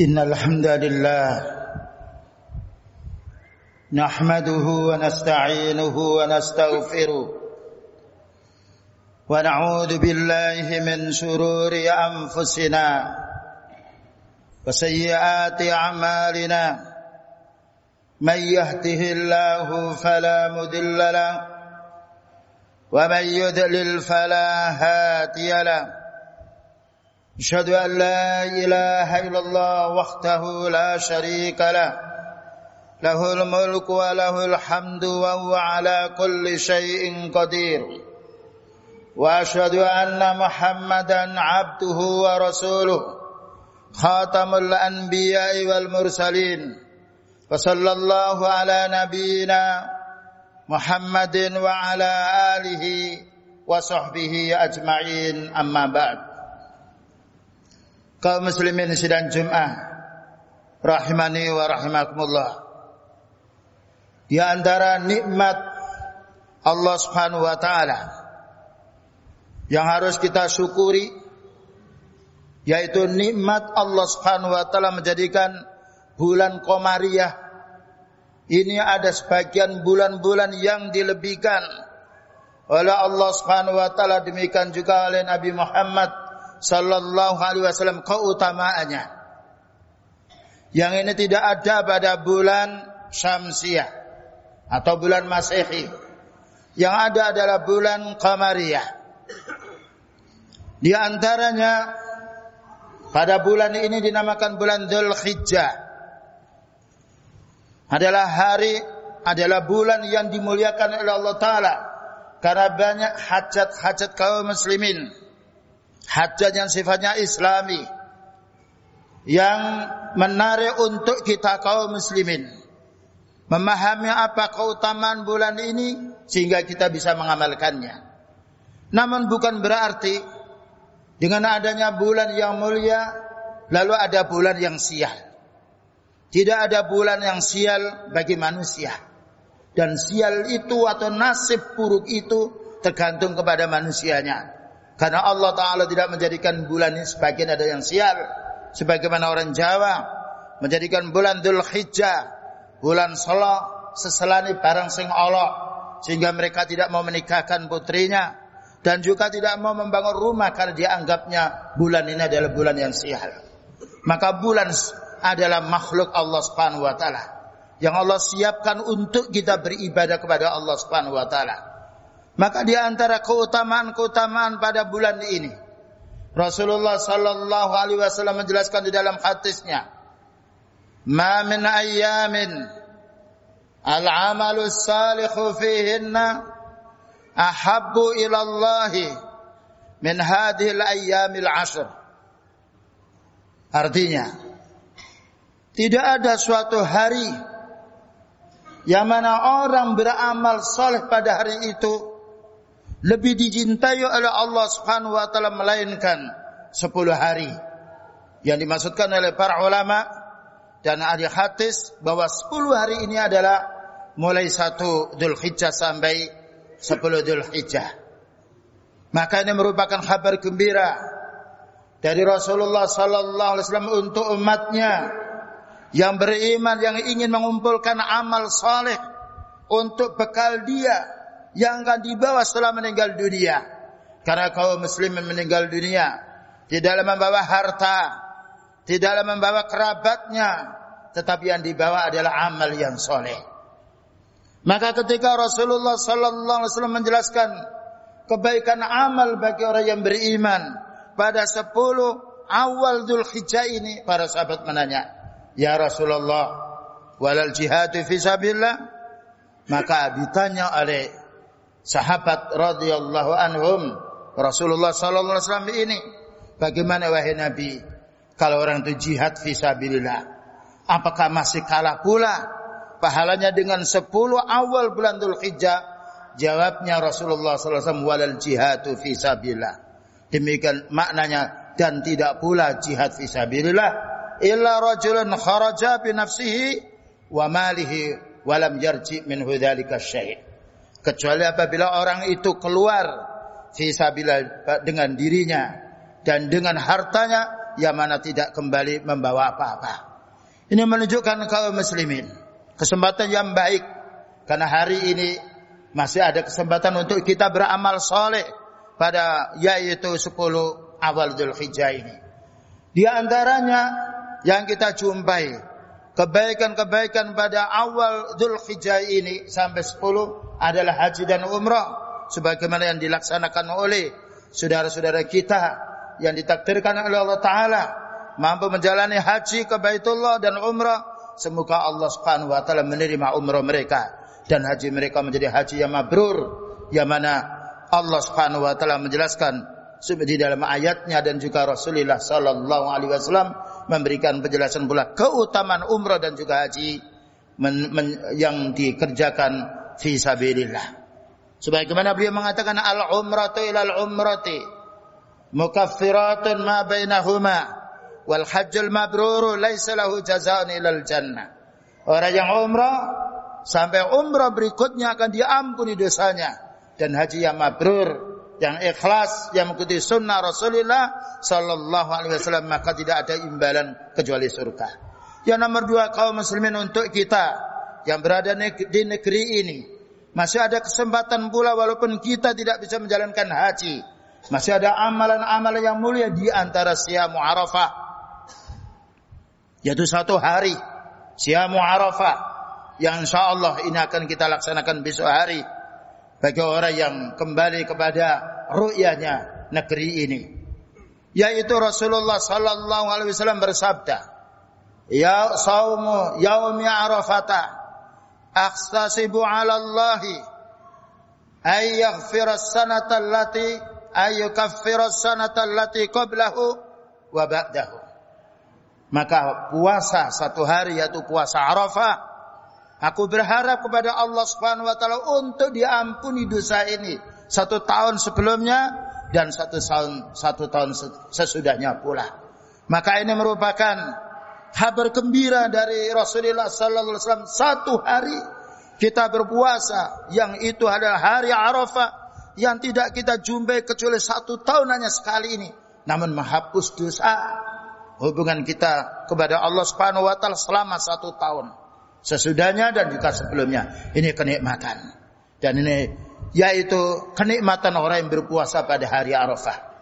إن الحمد لله نحمده ونستعينه ونستغفره ونعوذ بالله من شرور أنفسنا وسيئات أعمالنا من يهده الله فلا مذل له ومن يذلل فلا هادي له أشهد أن لا إله إلا الله وحده لا شريك له. له الملك وله الحمد وهو على كل شيء قدير. وأشهد أن محمدا عبده ورسوله. خاتم الأنبياء والمرسلين. وصلى الله على نبينا محمد وعلى آله وصحبه أجمعين. أما بعد. Kaum muslimin sidang Jum'ah rahimani wa rahimakumullah. Di antara nikmat Allah Subhanahu wa taala yang harus kita syukuri yaitu nikmat Allah Subhanahu wa taala menjadikan bulan Qamariyah ini ada sebagian bulan-bulan yang dilebihkan oleh Allah Subhanahu wa taala demikian juga oleh Nabi Muhammad sallallahu alaihi wasallam keutamaannya. Yang ini tidak ada pada bulan Syamsiah atau bulan Masehi. Yang ada adalah bulan Qamariyah. Di antaranya pada bulan ini dinamakan bulan Dhul Hijjah. Adalah hari adalah bulan yang dimuliakan oleh Allah Ta'ala. Karena banyak hajat-hajat kaum muslimin hajat yang sifatnya islami. Yang menarik untuk kita kaum muslimin. Memahami apa keutamaan bulan ini sehingga kita bisa mengamalkannya. Namun bukan berarti dengan adanya bulan yang mulia lalu ada bulan yang sial. Tidak ada bulan yang sial bagi manusia. Dan sial itu atau nasib buruk itu tergantung kepada manusianya karena Allah Ta'ala tidak menjadikan bulan ini sebagian ada yang sial. Sebagaimana orang Jawa menjadikan bulan Dhul Hijjah. Bulan Salah seselani barang sing Allah. Sehingga mereka tidak mau menikahkan putrinya. Dan juga tidak mau membangun rumah karena dianggapnya bulan ini adalah bulan yang sial. Maka bulan adalah makhluk Allah Subhanahu wa taala yang Allah siapkan untuk kita beribadah kepada Allah Subhanahu wa taala. Maka di antara keutamaan-keutamaan pada bulan ini Rasulullah sallallahu alaihi wasallam menjelaskan di dalam hadisnya Ma min ayyamin al-amalu salihu fihinna ahabbu ila Allah min hadhihi al-ayyamil ashr Artinya tidak ada suatu hari yang mana orang beramal saleh pada hari itu lebih dicintai oleh Allah Subhanahu wa taala melainkan 10 hari. Yang dimaksudkan oleh para ulama dan ahli hadis bahwa 10 hari ini adalah mulai 1 Dzulhijjah sampai 10 Dzulhijjah. Maka ini merupakan kabar gembira dari Rasulullah sallallahu alaihi wasallam untuk umatnya yang beriman yang ingin mengumpulkan amal saleh untuk bekal dia yang akan dibawa setelah meninggal dunia. Karena kaum muslimin meninggal dunia tidak membawa harta, tidak membawa kerabatnya, tetapi yang dibawa adalah amal yang soleh. Maka ketika Rasulullah sallallahu alaihi wasallam menjelaskan kebaikan amal bagi orang yang beriman pada 10 awal Dzulhijjah ini para sahabat menanya, "Ya Rasulullah, walal jihad fi sabilillah?" Maka ditanya oleh sahabat radhiyallahu anhum Rasulullah sallallahu alaihi wasallam ini bagaimana wahai Nabi? Kalau orang itu jihad fisabilillah apakah masih kalah pula? Pahalanya dengan 10 awal bulan Dzulhijjah jawabnya Rasulullah sallallahu alaihi wasallam walal jihadu fisabilillah demikian maknanya dan tidak pula jihad fisabilillah illa rajulun kharaja bi nafsihi wa malihi walam yarji min dzalika syai' kecuali apabila orang itu keluar fisabilillah dengan dirinya dan dengan hartanya yang mana tidak kembali membawa apa-apa. Ini menunjukkan kaum muslimin kesempatan yang baik karena hari ini masih ada kesempatan untuk kita beramal soleh pada yaitu 10 awal Dzulhijjah ini. Di antaranya yang kita jumpai kebaikan-kebaikan pada awal Dzulhijjah ini sampai 10 adalah haji dan umrah sebagaimana yang dilaksanakan oleh saudara-saudara kita yang ditakdirkan oleh Allah taala mampu menjalani haji ke Baitullah dan umrah semoga Allah Subhanahu wa taala menerima umrah mereka dan haji mereka menjadi haji yang mabrur yang mana Allah Subhanahu wa taala menjelaskan di dalam ayatnya dan juga Rasulullah sallallahu alaihi wasallam memberikan penjelasan pula keutamaan umrah dan juga haji yang dikerjakan fi sabilillah. Sebagaimana beliau mengatakan al umratu ila al umrati mukaffiratun ma bainahuma wal hajjul mabrur laisa lahu jazaa'un ila al jannah. Orang yang umrah sampai umrah berikutnya akan diampuni dosanya dan haji yang mabrur yang ikhlas yang mengikuti sunnah Rasulullah sallallahu alaihi wasallam maka tidak ada imbalan kecuali surga. Yang nomor dua kaum muslimin untuk kita yang berada di negeri ini. Masih ada kesempatan pula walaupun kita tidak bisa menjalankan haji. Masih ada amalan-amalan yang mulia di antara siamu Arafah yaitu satu hari siamu Arafah yang insya Allah ini akan kita laksanakan besok hari. Bagi orang yang kembali kepada ru'yanya negeri ini. Yaitu Rasulullah sallallahu alaihi wasallam bersabda ya saumu yaumi arafata aqtasibu 'ala Allah ay yaghfir as-sanata allati ay yukaffir as-sanata allati qablahu wa ba'dahu maka puasa satu hari yaitu puasa Arafah Aku berharap kepada Allah Subhanahu wa taala untuk diampuni dosa ini satu tahun sebelumnya dan satu tahun satu tahun sesudahnya pula. Maka ini merupakan kabar gembira dari Rasulullah sallallahu alaihi wasallam satu hari kita berpuasa yang itu adalah hari Arafah yang tidak kita jumpai kecuali satu tahun hanya sekali ini namun menghapus dosa hubungan kita kepada Allah Subhanahu wa taala selama satu tahun sesudahnya dan juga sebelumnya. Ini kenikmatan. Dan ini yaitu kenikmatan orang yang berpuasa pada hari Arafah.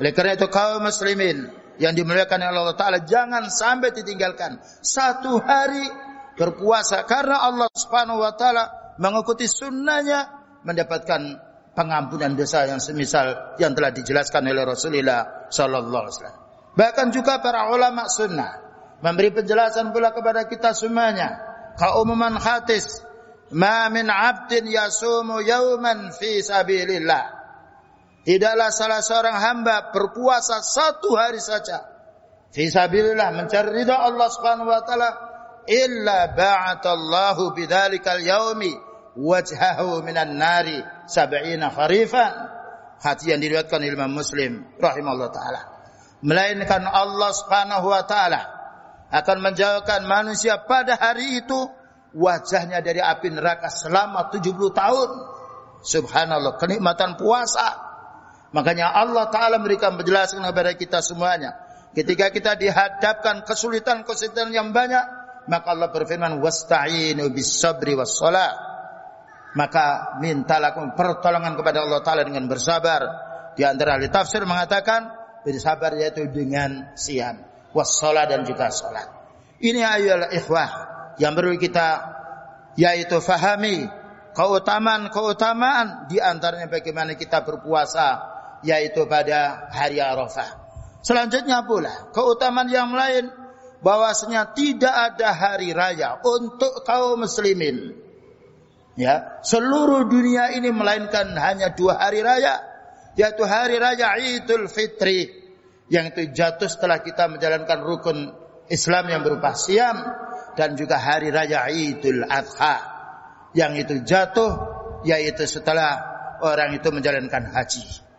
Oleh karena itu kaum muslimin yang dimuliakan oleh Allah Ta'ala jangan sampai ditinggalkan. Satu hari berpuasa karena Allah Subhanahu Wa Ta'ala mengikuti sunnahnya mendapatkan pengampunan dosa yang semisal yang telah dijelaskan oleh Rasulullah Sallallahu Alaihi Wasallam. Bahkan juga para ulama sunnah memberi penjelasan pula kepada kita semuanya. Keumuman hadis ma min 'abdin yasumu yawman fi sabilillah tidaklah salah seorang hamba berpuasa satu hari saja fi sabilillah mencari ridha Allah Subhanahu wa taala illa ba'atallahu bidzalikal yaumi wajhahu minan nari sab'ina kharifan hati yang diriwayatkan Imam Muslim rahimahullah taala melainkan Allah Subhanahu wa taala akan menjauhkan manusia pada hari itu wajahnya dari api neraka selama 70 tahun. Subhanallah, kenikmatan puasa. Makanya Allah Ta'ala memberikan penjelasan kepada kita semuanya. Ketika kita dihadapkan kesulitan-kesulitan yang banyak, maka Allah berfirman, Wasta'inu bis sabri Maka mintalah pertolongan kepada Allah Ta'ala dengan bersabar. Di antara ahli tafsir mengatakan, bersabar yaitu dengan siam wassalah dan juga salat. Ini adalah ikhwah yang perlu kita yaitu fahami keutamaan-keutamaan di antaranya bagaimana kita berpuasa yaitu pada hari Arafah. Selanjutnya pula keutamaan yang lain bahwasanya tidak ada hari raya untuk kaum muslimin. Ya, seluruh dunia ini melainkan hanya dua hari raya yaitu hari raya Idul Fitri yang itu jatuh setelah kita menjalankan rukun Islam yang berupa siam dan juga hari raya Idul Adha yang itu jatuh yaitu setelah orang itu menjalankan haji.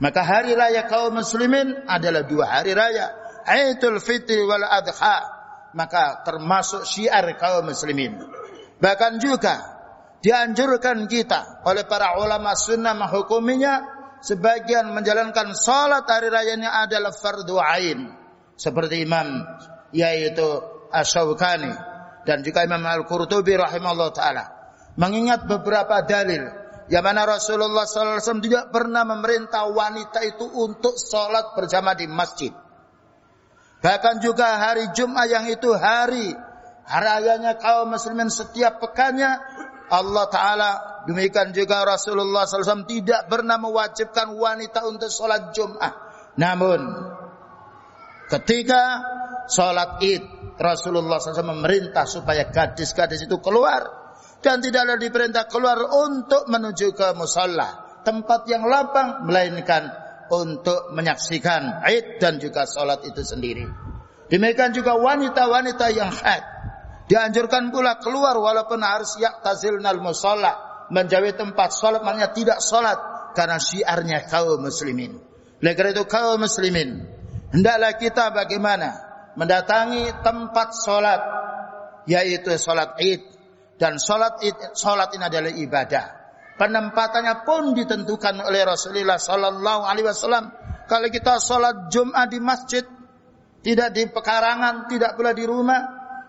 Maka hari raya kaum muslimin adalah dua hari raya, Idul Fitri wal Adha. Maka termasuk syiar kaum muslimin. Bahkan juga dianjurkan kita oleh para ulama sunnah menghukuminya sebagian menjalankan salat hari rayanya adalah fardu ain. seperti Imam yaitu Asy-Syaukani dan juga Imam Al-Qurtubi rahimahullah taala mengingat beberapa dalil yang mana Rasulullah SAW tidak pernah memerintah wanita itu untuk sholat berjamaah di masjid. Bahkan juga hari Jumat yang itu hari harayanya kaum muslimin setiap pekannya Allah Ta'ala demikian juga Rasulullah SAW tidak pernah mewajibkan wanita untuk sholat Jumat. Namun ketika sholat id Rasulullah SAW memerintah supaya gadis-gadis itu keluar dan tidaklah diperintah keluar untuk menuju ke musalla, tempat yang lapang melainkan untuk menyaksikan Id dan juga salat itu sendiri. Demikian juga wanita-wanita yang haid. Dianjurkan pula keluar walaupun harus yaktazilnal musalla, menjauhi tempat salat maknanya tidak salat. Karena syiarnya kaum muslimin. Oleh karena itu kaum muslimin hendaklah kita bagaimana mendatangi tempat salat yaitu salat Id dan salat salat ini adalah ibadah. Penempatannya pun ditentukan oleh Rasulullah sallallahu alaihi wasallam. Kalau kita salat Jumat di masjid, tidak di pekarangan, tidak pula di rumah.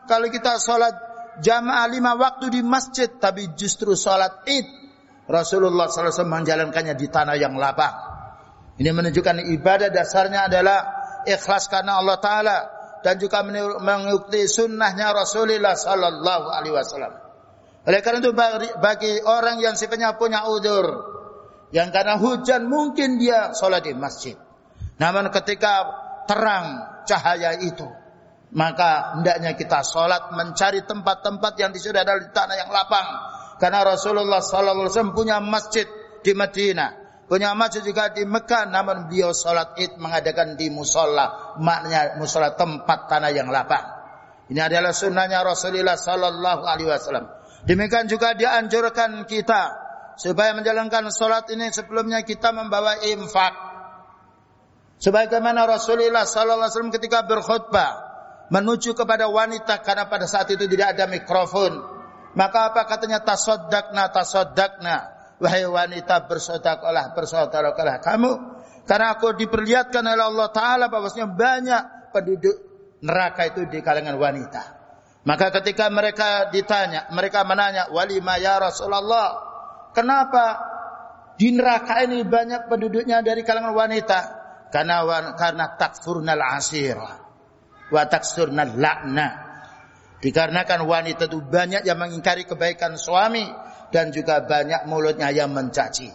Kalau kita salat jamaah lima waktu di masjid, tapi justru salat Id, Rasulullah SAW menjalankannya di tanah yang lapang. Ini menunjukkan ibadah dasarnya adalah ikhlas karena Allah Taala dan juga mengikuti sunnahnya Rasulullah Sallallahu Alaihi Wasallam. Oleh karena itu bagi orang yang sifatnya punya udur, yang karena hujan mungkin dia sholat di masjid. Namun ketika terang cahaya itu, maka hendaknya kita sholat mencari tempat-tempat yang disudah ada di tanah yang lapang. Karena Rasulullah SAW punya masjid di Madinah, punya masjid juga di Mekah, namun beliau sholat id mengadakan di musola, maknanya musola tempat tanah yang lapang. Ini adalah sunnahnya Rasulullah Sallallahu Alaihi Wasallam. Demikian juga dianjurkan kita supaya menjalankan solat ini sebelumnya kita membawa infak. Sebagaimana Rasulullah sallallahu alaihi wasallam ketika berkhutbah menuju kepada wanita karena pada saat itu tidak ada mikrofon. Maka apa katanya tasaddaqna tasaddaqna wahai wanita bersedekahlah bersedekahlah kamu karena aku diperlihatkan oleh Allah taala bahwasanya banyak penduduk neraka itu di kalangan wanita. Maka ketika mereka ditanya, mereka menanya, "Walima ya Rasulullah, kenapa di neraka ini banyak penduduknya dari kalangan wanita?" Karena karena takfurnal asira wa taksurnal la'na. Dikarenakan wanita itu banyak yang mengingkari kebaikan suami dan juga banyak mulutnya yang mencaci.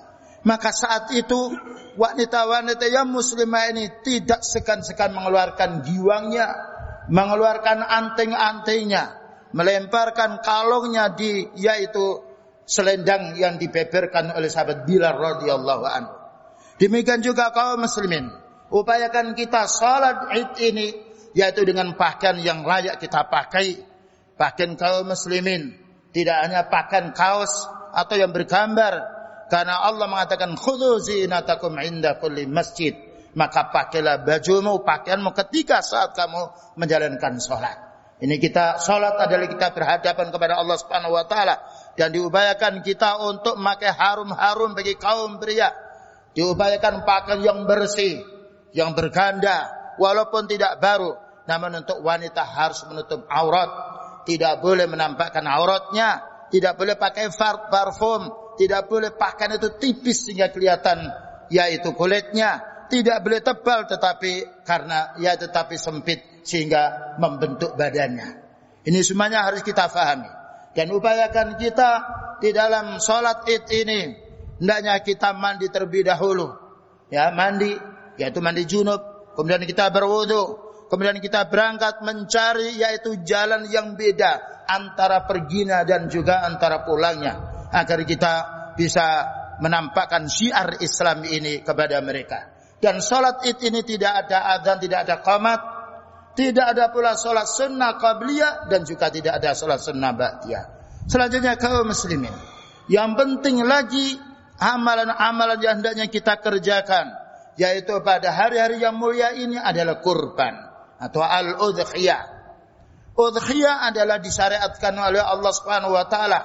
Maka saat itu wanita-wanita yang muslimah ini tidak sekan-sekan mengeluarkan giwangnya mengeluarkan anting-antingnya, melemparkan kalungnya di yaitu selendang yang dibeberkan oleh sahabat Bilal radhiyallahu anhu. Demikian juga kaum muslimin, upayakan kita salat Id ini yaitu dengan pakaian yang layak kita pakai. Pakaian kaum muslimin tidak hanya pakaian kaos atau yang bergambar karena Allah mengatakan khudzu zinatakum inda kulli masjid maka pakailah bajumu, pakaianmu ketika saat kamu menjalankan sholat. Ini kita sholat adalah kita berhadapan kepada Allah Subhanahu Wa Taala. Dan diupayakan kita untuk memakai harum-harum bagi kaum pria. Diupayakan pakaian yang bersih, yang berganda, walaupun tidak baru, namun untuk wanita harus menutup aurat, tidak boleh menampakkan auratnya, tidak boleh pakai parfum, tidak boleh pakaian itu tipis sehingga kelihatan yaitu kulitnya, tidak boleh tebal tetapi karena ya tetapi sempit sehingga membentuk badannya. Ini semuanya harus kita fahami dan upayakan kita di dalam sholat id ini hendaknya kita mandi terlebih dahulu ya mandi yaitu mandi junub kemudian kita berwudu kemudian kita berangkat mencari yaitu jalan yang beda antara perginya dan juga antara pulangnya agar kita bisa menampakkan syiar Islam ini kepada mereka. Dan sholat id ini tidak ada adzan, tidak ada qamat, tidak ada pula sholat sunnah qabliyah dan juga tidak ada sholat sunnah ba'diyah. Selanjutnya kaum muslimin. Yang penting lagi amalan-amalan yang hendaknya kita kerjakan yaitu pada hari-hari yang mulia ini adalah kurban atau al-udhiyah. Udhiyah adalah disyariatkan oleh Allah Subhanahu wa taala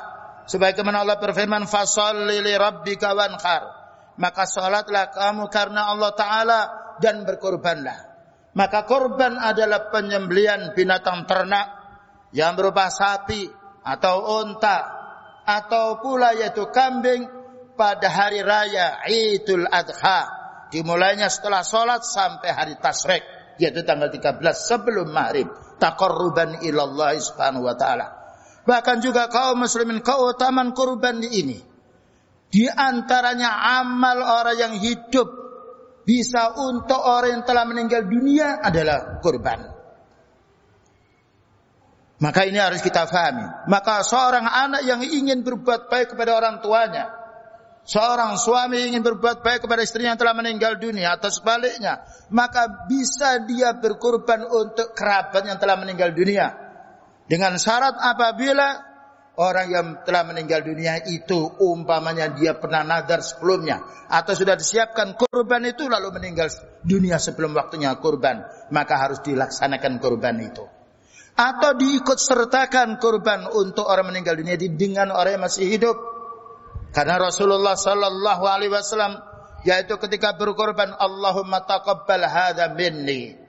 sebagaimana Allah berfirman fasalli li rabbika wanhar maka salatlah kamu karena Allah taala dan berkorbanlah. Maka korban adalah penyembelian binatang ternak yang berupa sapi atau unta atau pula yaitu kambing pada hari raya Idul Adha dimulainya setelah sholat sampai hari tasrik yaitu tanggal 13 sebelum maghrib taqarruban ilallah subhanahu wa ta'ala bahkan juga kaum muslimin keutamaan kurban ini di antaranya amal orang yang hidup bisa untuk orang yang telah meninggal dunia adalah kurban. Maka ini harus kita fahami. Maka seorang anak yang ingin berbuat baik kepada orang tuanya, seorang suami ingin berbuat baik kepada istrinya yang telah meninggal dunia atau sebaliknya, maka bisa dia berkorban untuk kerabat yang telah meninggal dunia. Dengan syarat apabila orang yang telah meninggal dunia itu umpamanya dia pernah nadar sebelumnya atau sudah disiapkan kurban itu lalu meninggal dunia sebelum waktunya kurban maka harus dilaksanakan kurban itu. Atau diikut sertakan kurban untuk orang meninggal dunia dengan orang yang masih hidup. Karena Rasulullah sallallahu alaihi wasallam yaitu ketika berkorban Allahumma taqabbal hadza minni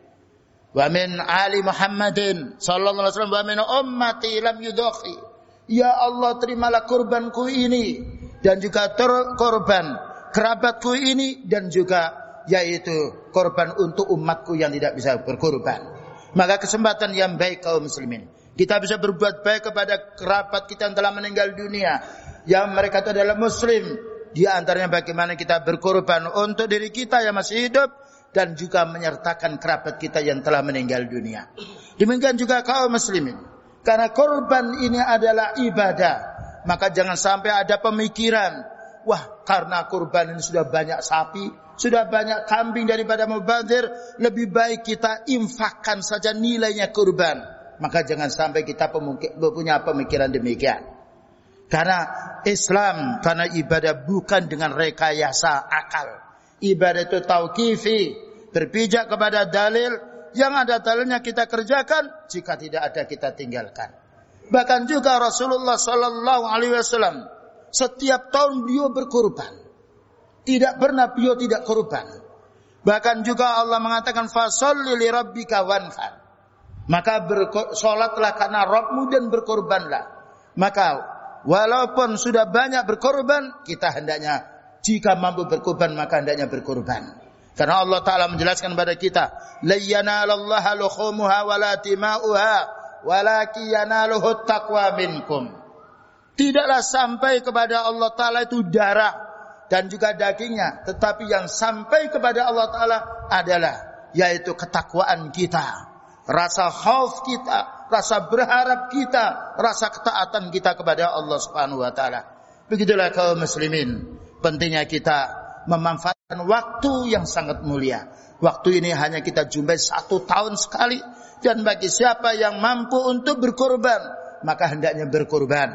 wa min ali Muhammadin. Sallallahu alaihi wasallam wa min ummati lam yudakhi Ya Allah terimalah korbanku ini dan juga korban kerabatku ini dan juga yaitu korban untuk umatku yang tidak bisa berkorban. Maka kesempatan yang baik kaum muslimin. Kita bisa berbuat baik kepada kerabat kita yang telah meninggal dunia. Yang mereka itu adalah muslim. Di antaranya bagaimana kita berkorban untuk diri kita yang masih hidup. Dan juga menyertakan kerabat kita yang telah meninggal dunia. Demikian juga kaum muslimin. Karena korban ini adalah ibadah. Maka jangan sampai ada pemikiran. Wah karena korban ini sudah banyak sapi. Sudah banyak kambing daripada mubazir. Lebih baik kita infakkan saja nilainya korban. Maka jangan sampai kita punya pemikiran demikian. Karena Islam, karena ibadah bukan dengan rekayasa akal. Ibadah itu tauqifi. Berpijak kepada dalil yang ada dalilnya kita kerjakan, jika tidak ada kita tinggalkan. Bahkan juga Rasulullah Sallallahu Alaihi Wasallam setiap tahun beliau berkorban, tidak pernah beliau tidak korban. Bahkan juga Allah mengatakan fasolli li wanhar. Maka bersolatlah karena Rabbmu dan berkorbanlah. Maka walaupun sudah banyak berkorban, kita hendaknya jika mampu berkorban maka hendaknya berkorban. Karena Allah Ta'ala menjelaskan kepada kita, Layyana Allah lukhumuha wa la tima'uha, walaki yanaluhu taqwa minkum. Tidaklah sampai kepada Allah Ta'ala itu darah dan juga dagingnya. Tetapi yang sampai kepada Allah Ta'ala adalah, yaitu ketakwaan kita. Rasa khauf kita, rasa berharap kita, rasa ketaatan kita kepada Allah Subhanahu wa taala. Begitulah kaum muslimin, pentingnya kita memanfaatkan waktu yang sangat mulia. Waktu ini hanya kita jumpai satu tahun sekali. Dan bagi siapa yang mampu untuk berkorban, maka hendaknya berkorban.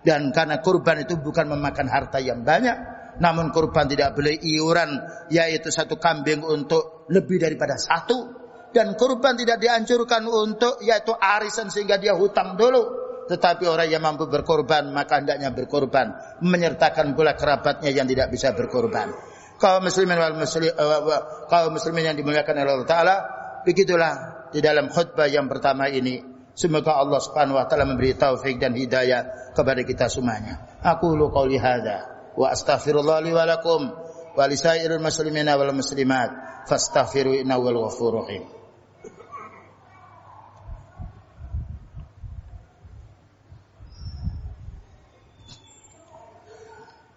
Dan karena korban itu bukan memakan harta yang banyak, namun korban tidak boleh iuran, yaitu satu kambing untuk lebih daripada satu. Dan korban tidak dianjurkan untuk yaitu arisan sehingga dia hutang dulu. Tetapi orang yang mampu berkorban maka hendaknya berkorban, menyertakan pula kerabatnya yang tidak bisa berkorban. Kaum muslimin wal muslim, uh, kaum muslimin yang dimuliakan oleh Allah Taala, begitulah di dalam khutbah yang pertama ini. Semoga Allah Subhanahu wa taala memberi taufik dan hidayah kepada kita semuanya. Aku lu qauli hadza wa astaghfirullah li wa lakum wa lisairil muslimina wal muslimat fastaghfiru innahu wal ghafurur rahim.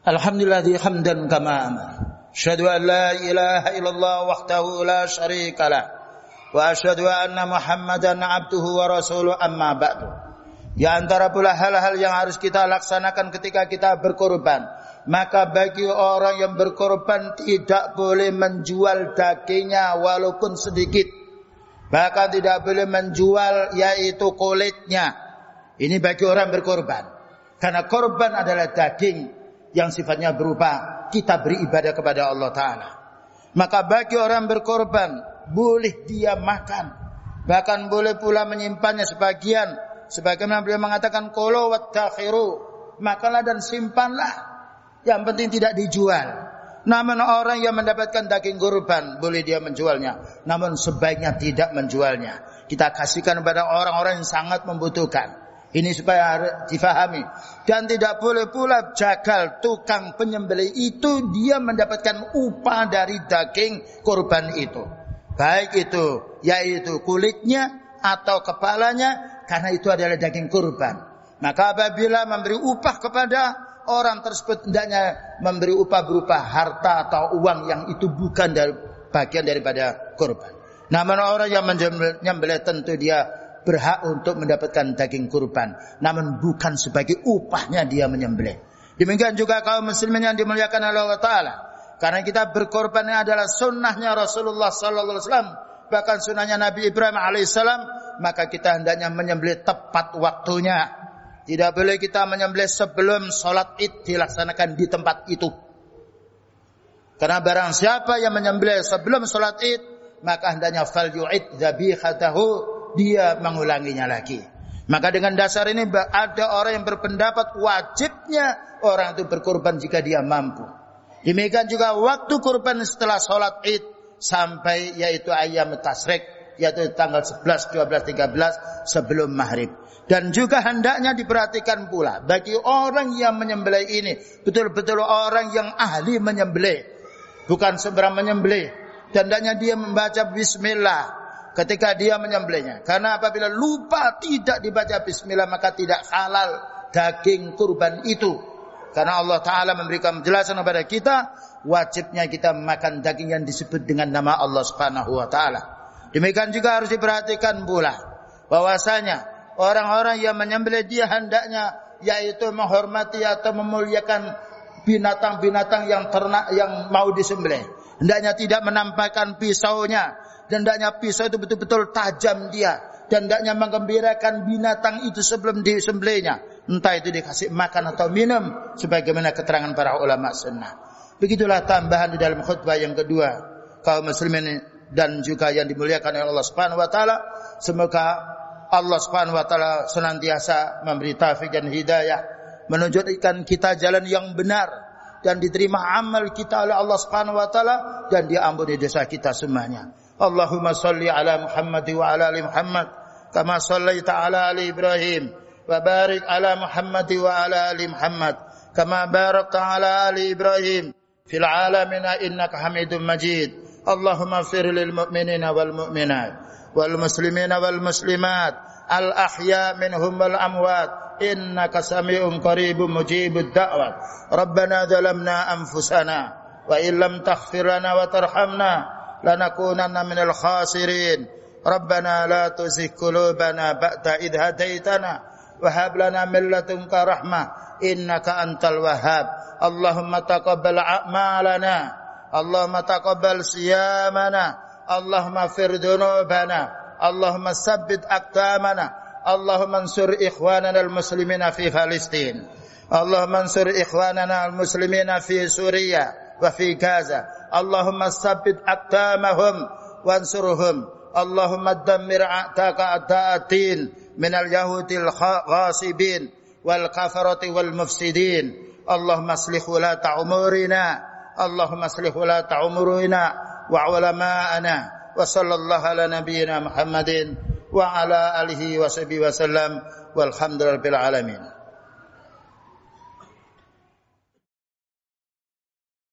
Alhamdulillah hamdan kama amar. An la ilaha illallah wahdahu la syarika lah. Wa asyhadu anna Muhammadan abduhu wa rasuluh amma ba'du. Ya antara pula hal-hal yang harus kita laksanakan ketika kita berkorban. Maka bagi orang yang berkorban tidak boleh menjual dagingnya walaupun sedikit. Bahkan tidak boleh menjual yaitu kulitnya. Ini bagi orang berkorban. Karena korban adalah daging yang sifatnya berupa kita beribadah kepada Allah Ta'ala. Maka bagi orang berkorban, boleh dia makan. Bahkan boleh pula menyimpannya sebagian. Sebagaimana beliau mengatakan, Kolo. Makanlah dan simpanlah. Yang penting tidak dijual. Namun orang yang mendapatkan daging kurban boleh dia menjualnya. Namun sebaiknya tidak menjualnya. Kita kasihkan kepada orang-orang yang sangat membutuhkan. Ini supaya difahami. Dan tidak boleh pula jagal tukang penyembelih itu dia mendapatkan upah dari daging kurban itu. Baik itu yaitu kulitnya atau kepalanya karena itu adalah daging kurban. Maka apabila memberi upah kepada orang tersebut hendaknya memberi upah berupa harta atau uang yang itu bukan dari bagian daripada kurban. Namun orang yang menyembelih tentu dia berhak untuk mendapatkan daging kurban. Namun bukan sebagai upahnya dia menyembelih. Demikian juga kaum muslimin yang dimuliakan oleh Allah Ta'ala. Karena kita berkorban adalah sunnahnya Rasulullah Sallallahu Alaihi Wasallam. Bahkan sunnahnya Nabi Ibrahim Alaihissalam. Maka kita hendaknya menyembelih tepat waktunya. Tidak boleh kita menyembelih sebelum sholat id dilaksanakan di tempat itu. Karena barang siapa yang menyembelih sebelum sholat id, maka hendaknya fal yu'id dzabihatahu dia mengulanginya lagi. Maka dengan dasar ini ada orang yang berpendapat wajibnya orang itu berkorban jika dia mampu. Demikian juga waktu kurban setelah sholat id sampai yaitu ayam tasrik yaitu tanggal 11, 12, 13 sebelum maghrib. Dan juga hendaknya diperhatikan pula bagi orang yang menyembelih ini betul-betul orang yang ahli menyembelih, bukan sembarang menyembelih. Dan hendaknya dia membaca Bismillah ketika dia menyembelihnya. Karena apabila lupa tidak dibaca bismillah maka tidak halal daging kurban itu. Karena Allah Ta'ala memberikan penjelasan kepada kita, wajibnya kita makan daging yang disebut dengan nama Allah Subhanahu Wa Ta'ala. Demikian juga harus diperhatikan pula, bahwasanya orang-orang yang menyembelih dia hendaknya yaitu menghormati atau memuliakan binatang-binatang yang ternak yang mau disembelih. Hendaknya tidak menampakkan pisaunya dan hendaknya pisau itu betul-betul tajam dia. Dan hendaknya menggembirakan binatang itu sebelum disembelihnya. Entah itu dikasih makan atau minum sebagaimana keterangan para ulama sunnah. Begitulah tambahan di dalam khutbah yang kedua. Kaum muslimin dan juga yang dimuliakan oleh Allah Subhanahu wa taala semoga Allah Subhanahu wa taala senantiasa memberi taufik dan hidayah menunjukkan kita jalan yang benar dan diterima amal kita oleh Allah Subhanahu wa taala dan diampuni dosa kita semuanya. Allahumma salli ala Muhammad wa ala ali Muhammad kama sallaita ala ali Ibrahim wa barik ala Muhammad wa ala ali Muhammad kama barakta ala ali Ibrahim fil alamin innaka Hamidum Majid. Allahumma fir lil mu'minina wal mu'minat wal muslimina wal muslimat al ahya minhum al-amwat. innaka sami'un qaribun mujibud da'wat rabbana zalamna anfusana wa illam taghfir lana wa tarhamna lanakunanna minal khasirin. Rabbana la tuzigh qulubana ba'da idha hadaitana wa hab lana min ladunka rahmah. Innaka antal wahhab. Allahumma taqabbal a'malana. Allahumma taqabbal siyamana. Allahumma fir dhunubana. Allahumma sabbit aqdamana Allahumma ansur ikhwanana al-muslimina fi Palestin Allahumma ansur ikhwanana al-muslimina fi Suriah وفي غزة اللهم ثبت أقدامهم وانصرهم. اللهم دمر أعداءك أعداء الدين من اليهود الغاصبين والكفرة والمفسدين. اللهم أصلح ولاة أمورنا. اللهم أصلح ولاة أمورنا وعلماءنا. وصلى الله على نبينا محمد وعلى آله وصحبه وسلم والحمد لله رب العالمين.